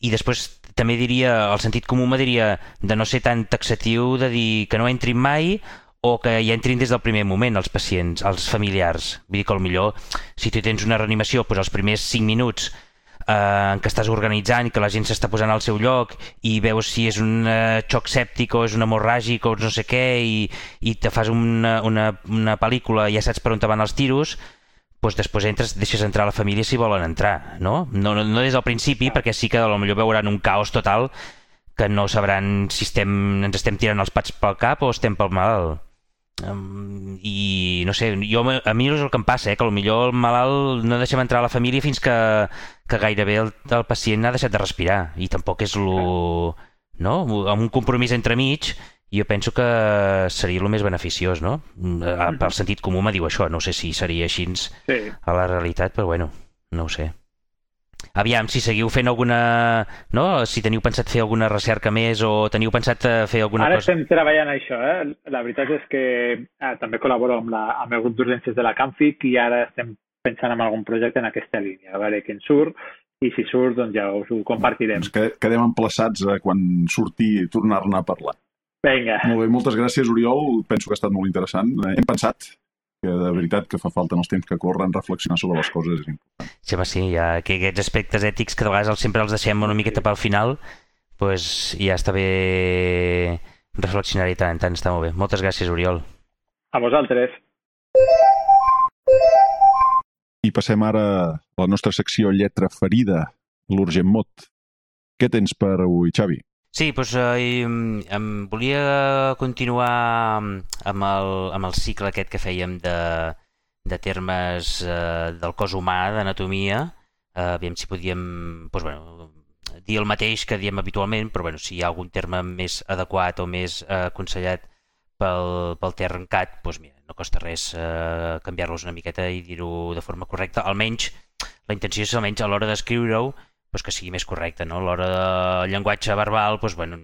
I després també diria, el sentit comú me diria de no ser tan taxatiu, de dir que no entrin mai o que hi entrin des del primer moment els pacients, els familiars. Vull dir que millor, si tu tens una reanimació, doncs els primers 5 minuts eh, què estàs organitzant i que la gent s'està posant al seu lloc i veus si és un eh, xoc sèptic o és un hemorràgic o no sé què i, i te fas una, una, una pel·lícula i ja saps per on te van els tiros, doncs després entres, deixes entrar la família si volen entrar, no? No, no, no des del principi, perquè sí que potser veuran un caos total que no sabran si estem, ens estem tirant els pats pel cap o estem pel malalt. Um, I no sé, jo, a mi és el que em passa, eh, que potser el malalt no deixem entrar a la família fins que, que gairebé el, el pacient ha deixat de respirar i tampoc és lo... no? amb un compromís entremig jo penso que seria el més beneficiós, no? Per sentit comú me diu això, no sé si seria així sí. a la realitat, però bueno, no ho sé. Aviam, si seguiu fent alguna... No? Si teniu pensat fer alguna recerca més o teniu pensat eh, fer alguna Ara cosa... Ara estem treballant això, eh? La veritat és que eh, també col·laboro amb, la, amb el grup d'urgències de la Camfic i ara estem pensant en algun projecte en aquesta línia, a veure què en surt i si surt, doncs ja us ho compartirem. Doncs quedem emplaçats a quan surti i tornar-ne a parlar. Vinga. Molt bé, moltes gràcies, Oriol. Penso que ha estat molt interessant. Eh, hem pensat que de veritat que fa falta en els temps que corren reflexionar sobre les coses és important. Sí, home, sí, ja que aquests aspectes ètics que de vegades sempre els deixem una miqueta pel final, pues ja està bé reflexionar-hi tant, tant està molt bé. Moltes gràcies, Oriol. A vosaltres. I passem ara a la nostra secció lletra ferida, l'urgent mot. Què tens per avui, Xavi? Sí, doncs eh, em volia continuar amb el, amb el cicle aquest que fèiem de, de termes eh, del cos humà, d'anatomia, eh, aviam si podíem doncs, bueno, dir el mateix que diem habitualment, però bueno, si hi ha algun terme més adequat o més eh, aconsellat pel, pel terrencat, doncs mira, no costa res eh, canviar-los una miqueta i dir-ho de forma correcta. Almenys, la intenció és almenys a l'hora d'escriure-ho doncs que sigui més correcte. No? L'hora del llenguatge verbal, doncs, bueno,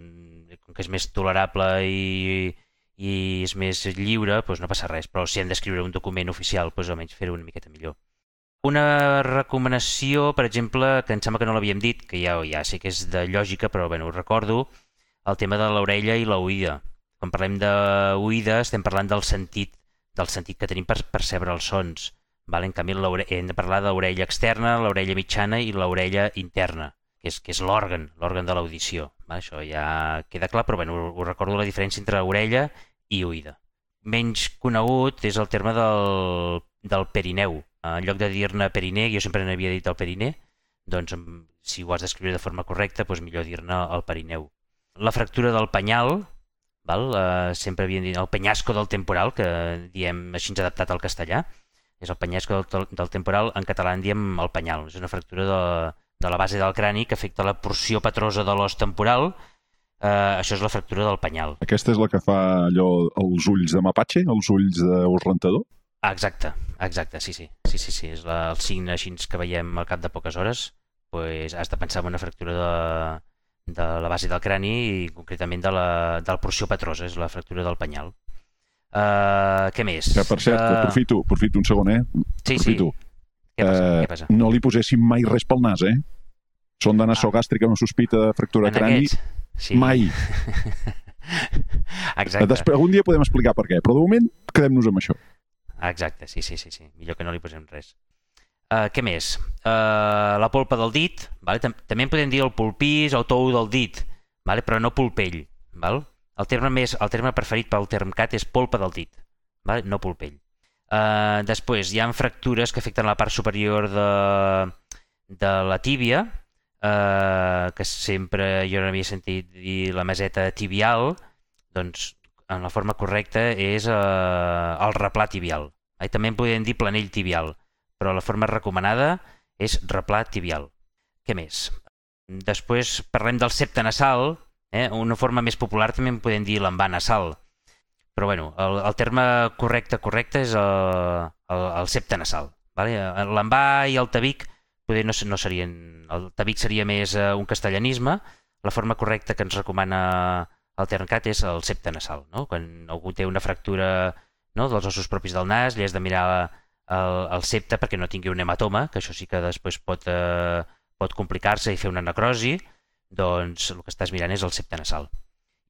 com que és més tolerable i, i és més lliure, doncs no passa res. Però si hem d'escriure un document oficial, doncs almenys fer-ho una miqueta millor. Una recomanació, per exemple, que em sembla que no l'havíem dit, que ja, ja sé que és de lògica, però bueno, ho recordo, el tema de l'orella i l'oïda. Quan parlem d'oïda estem parlant del sentit, del sentit que tenim per percebre els sons Val? En canvi, hem de parlar de l'orella externa, l'orella mitjana i l'orella interna, que és, que és l'òrgan, l'òrgan de l'audició. Això ja queda clar, però bueno, ho recordo la diferència entre orella i oïda. Menys conegut és el terme del, del perineu. En lloc de dir-ne periner, jo sempre n'havia dit el periner, doncs si ho has d'escriure de forma correcta, doncs millor dir-ne el perineu. La fractura del penyal, val? Uh, sempre havien dit el penyasco del temporal, que diem així adaptat al castellà, és el penyesco del, del temporal, en català en diem el penyal, és una fractura de, de la base del crani que afecta la porció patrosa de l'os temporal, eh, això és la fractura del penyal. Aquesta és la que fa allò, els ulls de mapatge, els ulls d'os rentador? Ah, exacte, exacte, sí, sí, sí, sí, sí. és la, el signe així que veiem al cap de poques hores, pues, has de pensar en una fractura de, de la base del crani i concretament de la, de la porció patrosa, és la fractura del penyal. Uh, què més? Que, per cert, uh... aprofito, aprofito un segon, eh? Sí, aprofito. sí. Què passa? Uh, Què passa? No li poséssim mai res pel nas, eh? Són de nasogàstrica amb sospita de fractura en crani. Sí. Mai. <laughs> Exacte. Després, algun dia podem explicar per què, però de moment quedem-nos amb això. Exacte, sí, sí, sí, sí. Millor que no li posem res. Uh, què més? Uh, la polpa del dit, vale? també en podem dir el pulpís o tou del dit, vale? però no polpell. Val? El, terme més, el terme preferit pel termcat és polpa del dit, vale? no polpell. Uh, després, hi ha fractures que afecten la part superior de, de la tíbia, uh, que sempre jo no havia sentit dir la meseta tibial, doncs en la forma correcta és uh, el replà tibial. Uh, també en podem dir planell tibial, però la forma recomanada és replà tibial. Què més? Després parlem del septe nasal, eh? una forma més popular també en podem dir l'embà nasal, però bueno, el, el terme correcte correcte és el, el, el septe nasal. Vale? L'embà i el tabic poder no, no serien... El tabic seria més uh, un castellanisme, la forma correcta que ens recomana el Terncat és el septe nasal. No? Quan algú té una fractura no, dels ossos propis del nas, li has de mirar el, el septe perquè no tingui un hematoma, que això sí que després pot, eh, pot complicar-se i fer una necrosi, doncs el que estàs mirant és el septe nasal.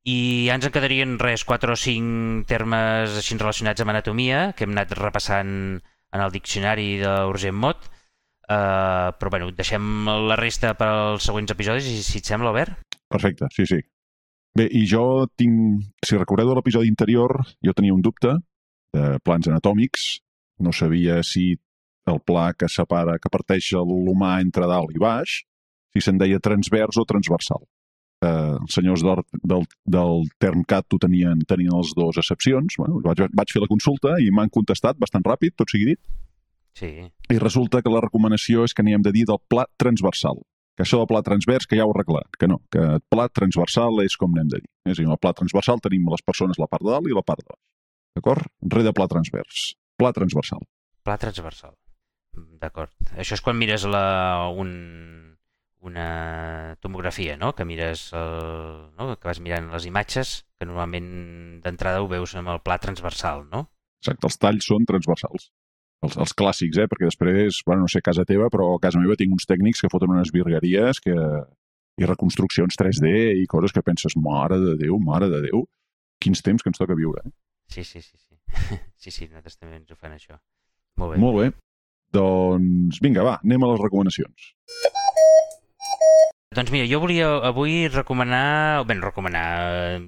I ja ens en quedarien res, 4 o 5 termes així relacionats amb anatomia que hem anat repassant en el diccionari d'Urgent Mot, uh, però bueno, deixem la resta per als següents episodis i si et sembla, Albert? Perfecte, sí, sí. Bé, i jo tinc... Si recordeu de l'episodi interior, jo tenia un dubte de plans anatòmics. No sabia si el pla que separa, que parteix l'humà entre dalt i baix, si se'n deia transvers o transversal eh, els senyors del, del, del TermCat ho tenien, tenien les dues excepcions. Bueno, vaig, vaig fer la consulta i m'han contestat bastant ràpid, tot sigui dit. Sí. I resulta que la recomanació és que n'hi hem de dir del pla transversal. Que això del pla transvers, que ja ho he arreglat, que no, que el pla transversal és com n'hem de dir. És a dir, el pla transversal tenim les persones la part de dalt i la part de baix. D'acord? Re de pla transvers. Pla transversal. Pla transversal. D'acord. Això és quan mires la, un, una tomografia, no? que mires el, no? que vas mirant les imatges, que normalment d'entrada ho veus amb el pla transversal, no? Exacte, els talls són transversals. Els, els clàssics, eh? perquè després, bueno, no sé, casa teva, però a casa meva tinc uns tècnics que foten unes virgueries que... i reconstruccions 3D i coses que penses, mare de Déu, mare de Déu, quins temps que ens toca viure. Eh? Sí, sí, sí. Sí, <laughs> sí, sí nosaltres també ens ho fan això. Molt bé. Molt bé. Doncs vinga, va, anem a les recomanacions. Doncs mira, jo volia avui recomanar... Bé, recomanar...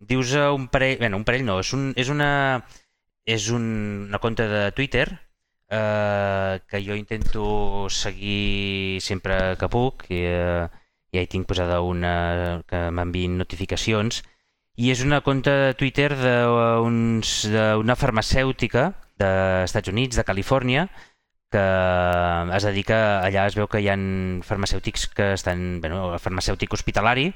Dius un parell... Bé, un parell no, és, un, és una... És un, una compte de Twitter eh, que jo intento seguir sempre que puc i eh, ja hi tinc posada una que m'enviïn notificacions i és una compte de Twitter d'una farmacèutica dels Estats Units, de Califòrnia, que es dedica, allà es veu que hi ha farmacèutics que estan, bueno, el farmacèutic hospitalari,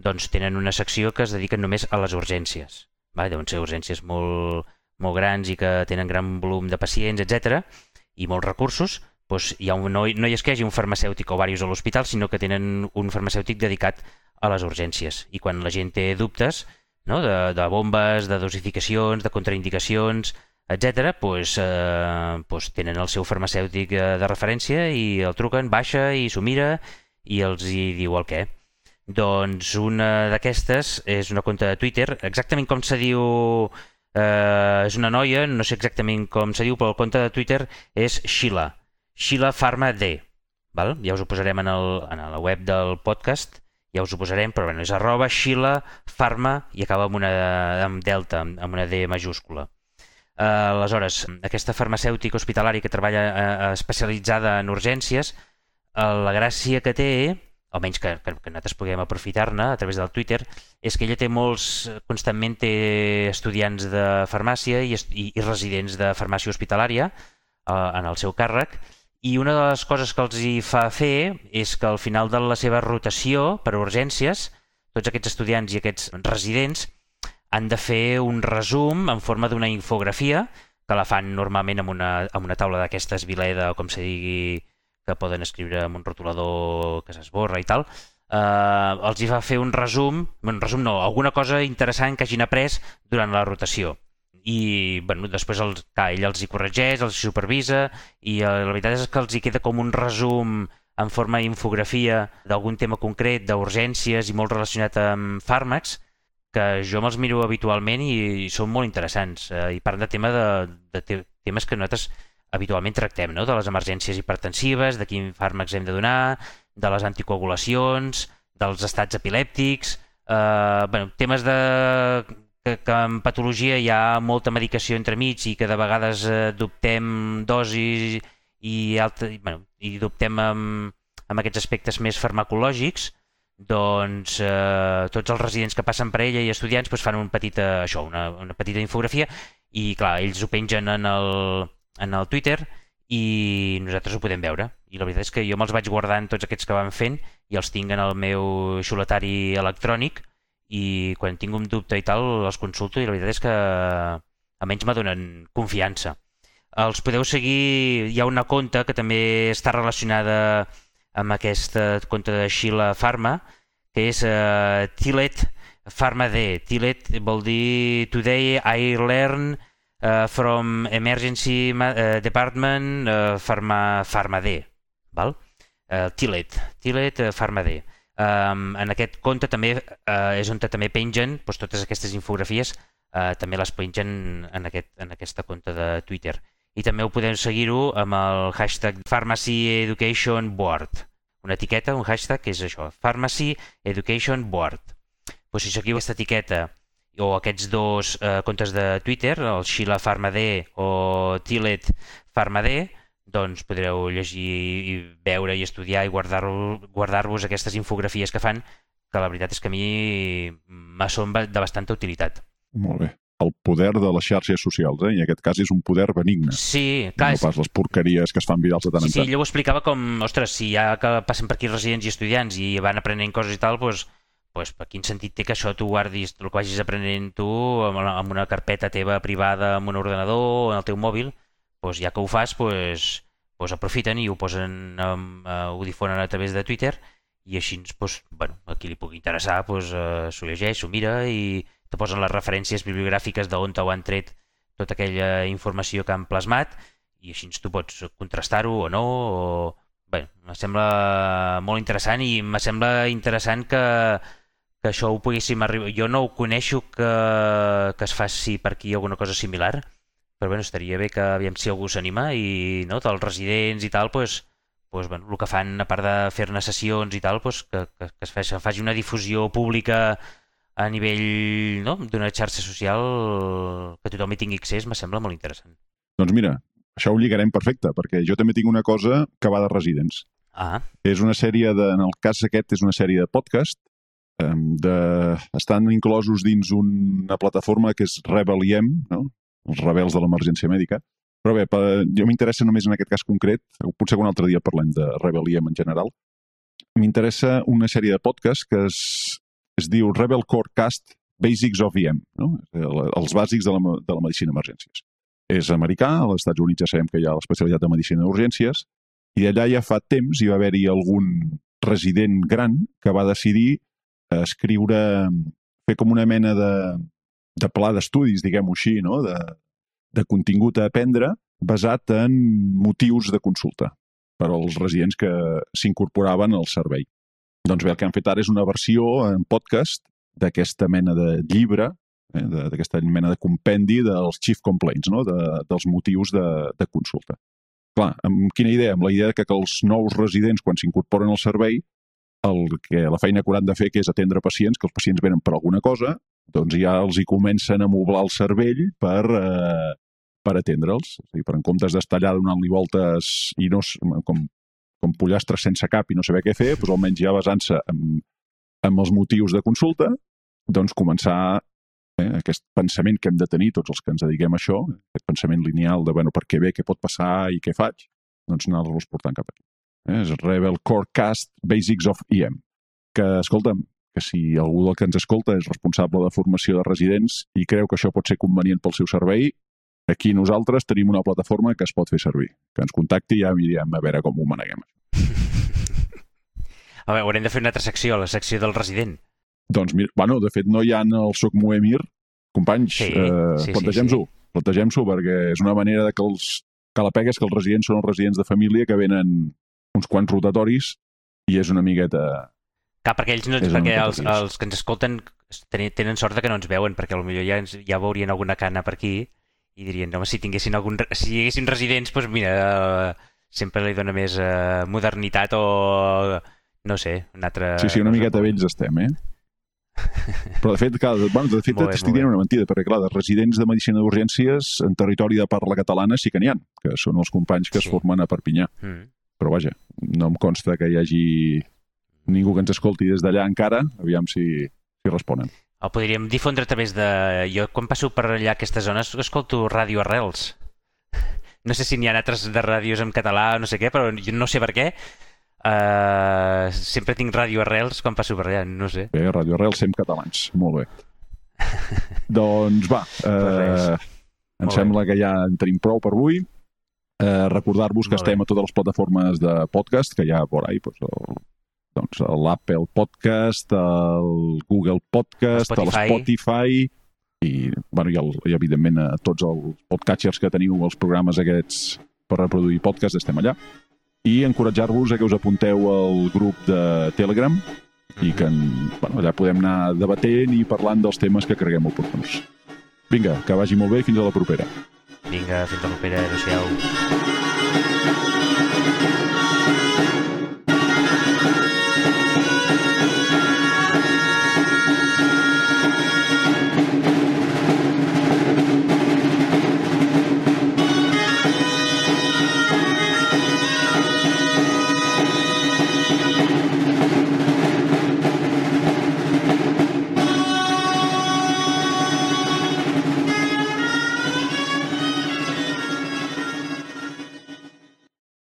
doncs tenen una secció que es dediquen només a les urgències. Va? Deuen ser urgències molt, molt grans i que tenen gran volum de pacients, etc i molts recursos, doncs hi ha un, no, no hi és que hi hagi un farmacèutic o diversos a l'hospital, sinó que tenen un farmacèutic dedicat a les urgències. I quan la gent té dubtes no, de, de bombes, de dosificacions, de contraindicacions, etc., doncs, eh, doncs tenen el seu farmacèutic eh, de referència i el truquen, baixa i s'ho mira i els hi diu el què. Doncs una d'aquestes és una compte de Twitter, exactament com se diu, eh, és una noia, no sé exactament com se diu, però el compte de Twitter és Sheila, Sheila Pharma D. Val? Ja us ho posarem en, el, en la web del podcast, ja us ho posarem, però bueno, és arroba Sheila Pharma i acaba amb una amb delta, amb una D majúscula. Eh, aleshores, aquesta farmacèutica hospitalària que treballa uh, especialitzada en urgències, uh, la gràcia que té, almenys que, que, que nosaltres puguem aprofitar-ne a través del Twitter, és que ella té molts, constantment té estudiants de farmàcia i, i, i residents de farmàcia hospitalària uh, en el seu càrrec, i una de les coses que els hi fa fer és que al final de la seva rotació per urgències, tots aquests estudiants i aquests residents han de fer un resum en forma d'una infografia que la fan normalment amb una, amb una taula d'aquestes vileda o com se digui que poden escriure amb un rotulador que s'esborra i tal, eh, els hi fa fer un resum, un resum no, alguna cosa interessant que hagin après durant la rotació. I bueno, després el, clar, ell els hi corregeix, els hi supervisa i eh, la veritat és que els hi queda com un resum en forma d'infografia d'algun tema concret, d'urgències i molt relacionat amb fàrmacs, que jo me'ls miro habitualment i, i són molt interessants eh, i parlen de, tema de, de te temes que nosaltres habitualment tractem, no? de les emergències hipertensives, de quins fàrmacs hem de donar, de les anticoagulacions, dels estats epilèptics, eh, bueno, temes de que, que en patologia hi ha molta medicació entremig i que de vegades eh, dubtem dosis i, alta, bueno, i dubtem amb, amb aquests aspectes més farmacològics, doncs eh, tots els residents que passen per ella i estudiants doncs, fan un petit, eh, això, una, una petita infografia i clar, ells ho pengen en el, en el Twitter i nosaltres ho podem veure. I la veritat és que jo me'ls vaig guardant tots aquests que van fent i els tinc en el meu xuletari electrònic i quan tinc un dubte i tal els consulto i la veritat és que almenys me donen confiança. Els podeu seguir, hi ha una conta que també està relacionada amb aquesta conta de Sheila Pharma, que és uh, Tillet Pharma D. Tillet vol dir Today I learn uh, from Emergency uh, Department uh, Pharma, Pharma D. Val? Uh, Tillet, Tillet uh, Pharma D. Um, en aquest compte també uh, és on també pengen doncs, totes aquestes infografies, uh, també les pengen en, aquest, en aquesta compte de Twitter. I també ho podem seguir-ho amb el hashtag Pharmacy Education Board. Una etiqueta, un hashtag, que és això, Pharmacy Education Board. Pues si seguiu aquesta etiqueta o aquests dos eh, comptes de Twitter, el Sheila Pharma-D o Tillet Pharma-D, doncs podreu llegir i veure i estudiar i guardar-vos guardar, aquestes infografies que fan, que la veritat és que a mi són de bastanta utilitat. Molt bé. El poder de les xarxes socials, eh? i en aquest cas és un poder benigne. Sí, clar. No pas les porqueries que es fan virals de tant sí, en tant. Sí, ell ho explicava com, ostres, si ja que passen per aquí residents i estudiants i van aprenent coses i tal, doncs, pues, per quin sentit té que això tu guardis el que vagis aprenent tu amb una carpeta teva privada amb un ordenador o en el teu mòbil, pues, ja que ho fas, pues, pues aprofiten i ho posen, um, uh, ho difonen a través de Twitter i així pues, bueno, a qui li pugui interessar pues, uh, s'ho llegeix, s'ho mira i te posen les referències bibliogràfiques d'on t'ho han tret tota aquella informació que han plasmat i així tu pots contrastar-ho o no o... Bé, me sembla molt interessant i me sembla interessant que, que això ho poguéssim arribar... Jo no ho coneixo que, que es faci per aquí alguna cosa similar, però bueno, estaria bé que aviam si algú s'anima i no, dels residents i tal, pues, pues, bueno, el que fan a part de fer-ne sessions i tal, pues, que, que, que es faci, faci una difusió pública a nivell no, d'una xarxa social que tothom hi tingui accés, me sembla molt interessant. Doncs mira, això ho lligarem perfecte, perquè jo també tinc una cosa que va de residents. Ah. És una sèrie de, en el cas aquest, és una sèrie de podcast, de, estan inclosos dins una plataforma que és Rebel IM, no? els rebels de l'emergència mèdica. Però bé, per, jo m'interessa només en aquest cas concret, potser un altre dia parlem de Rebel en general, m'interessa una sèrie de podcasts que es, es diu Rebel Core Cast Basics of EM, no? els bàsics de la, de la medicina d'emergències. És americà, als Estats Units ja sabem que hi ha l'especialitat de medicina d'urgències, i allà ja fa temps hi va haver-hi algun resident gran que va decidir escriure, fer com una mena de, de pla d'estudis, diguem-ho així, no? de, de contingut a aprendre basat en motius de consulta per als residents que s'incorporaven al servei. Doncs bé, el que han fet ara és una versió en podcast d'aquesta mena de llibre, eh, d'aquesta mena de compendi dels chief complaints, no? de, dels motius de, de consulta. Clar, amb quina idea? Amb la idea que, els nous residents, quan s'incorporen al servei, el que la feina que hauran de fer que és atendre pacients, que els pacients venen per alguna cosa, doncs ja els hi comencen a moblar el cervell per, eh, per atendre'ls. O sigui, per en comptes d'estar allà donant-li voltes i no, com, com pollastres sense cap i no saber què fer, doncs almenys ja basant-se en, en els motius de consulta, doncs començar eh, aquest pensament que hem de tenir tots els que ens dediquem a això, aquest pensament lineal de bueno, per què ve, què pot passar i què faig, doncs anar-los portant cap aquí. Eh, és Rebel Corecast Basics of EM, que, escolta'm, que si algú del que ens escolta és responsable de formació de residents i creu que això pot ser convenient pel seu servei, aquí nosaltres tenim una plataforma que es pot fer servir. Que ens contacti i ja mirem a veure com ho maneguem. <laughs> A veure, haurem de fer una altra secció, la secció del resident. Doncs, mira, bueno, de fet, no hi ha el Soc Moemir. Companys, sí, eh, sí, plantegem-s'ho. Sí, sí. Plantegem-s'ho perquè és una manera de que els que la pega és que els residents són els residents de família que venen uns quants rotatoris i és una miqueta Clar, perquè ells no, perquè els, els que ens escolten tenen sort de que no ens veuen, perquè potser ja, ja veurien alguna cana per aquí i dirien, home, si tinguessin algun, si hi haguessin residents, doncs mira, uh, sempre li dona més uh, modernitat o, no sé, un altre... Sí, sí, una miqueta vells estem, eh? <laughs> Però, de fet, clar, bueno, de fet Molt bé, t'estic dient una mentida, perquè, clar, de residents de Medicina d'Urgències en territori de parla catalana sí que n'hi ha, que són els companys que Sí. es formen a Perpinyà. Mm. Però, vaja, no em consta que hi hagi ningú que ens escolti des d'allà encara, aviam si, si responen. El podríem difondre a través de... Jo, quan passo per allà aquestes zones, escolto Ràdio Arrels. <laughs> No sé si n'hi ha altres de ràdios en català o no sé què, però jo no sé per què. Uh, sempre tinc Ràdio Arrels quan passo per allà, no sé. Bé, Ràdio Arrel, sem catalans. Molt bé. <laughs> doncs va, eh, em Molt sembla que ja en tenim prou per avui. Eh, Recordar-vos que estem bé. a totes les plataformes de podcast, que hi ha por ahí, doncs, el, doncs l'Apple Podcast, el Google Podcast, el Spotify. I, bueno, i, el, i evidentment a tots els podcatchers que teniu, els programes aquests per reproduir podcast, estem allà. I encoratjar-vos a que us apunteu al grup de Telegram i que en, bueno, allà podem anar debatent i parlant dels temes que creguem oportuns. Vinga, que vagi molt bé i fins a la propera. Vinga, fins a la propera. Adéu-siau.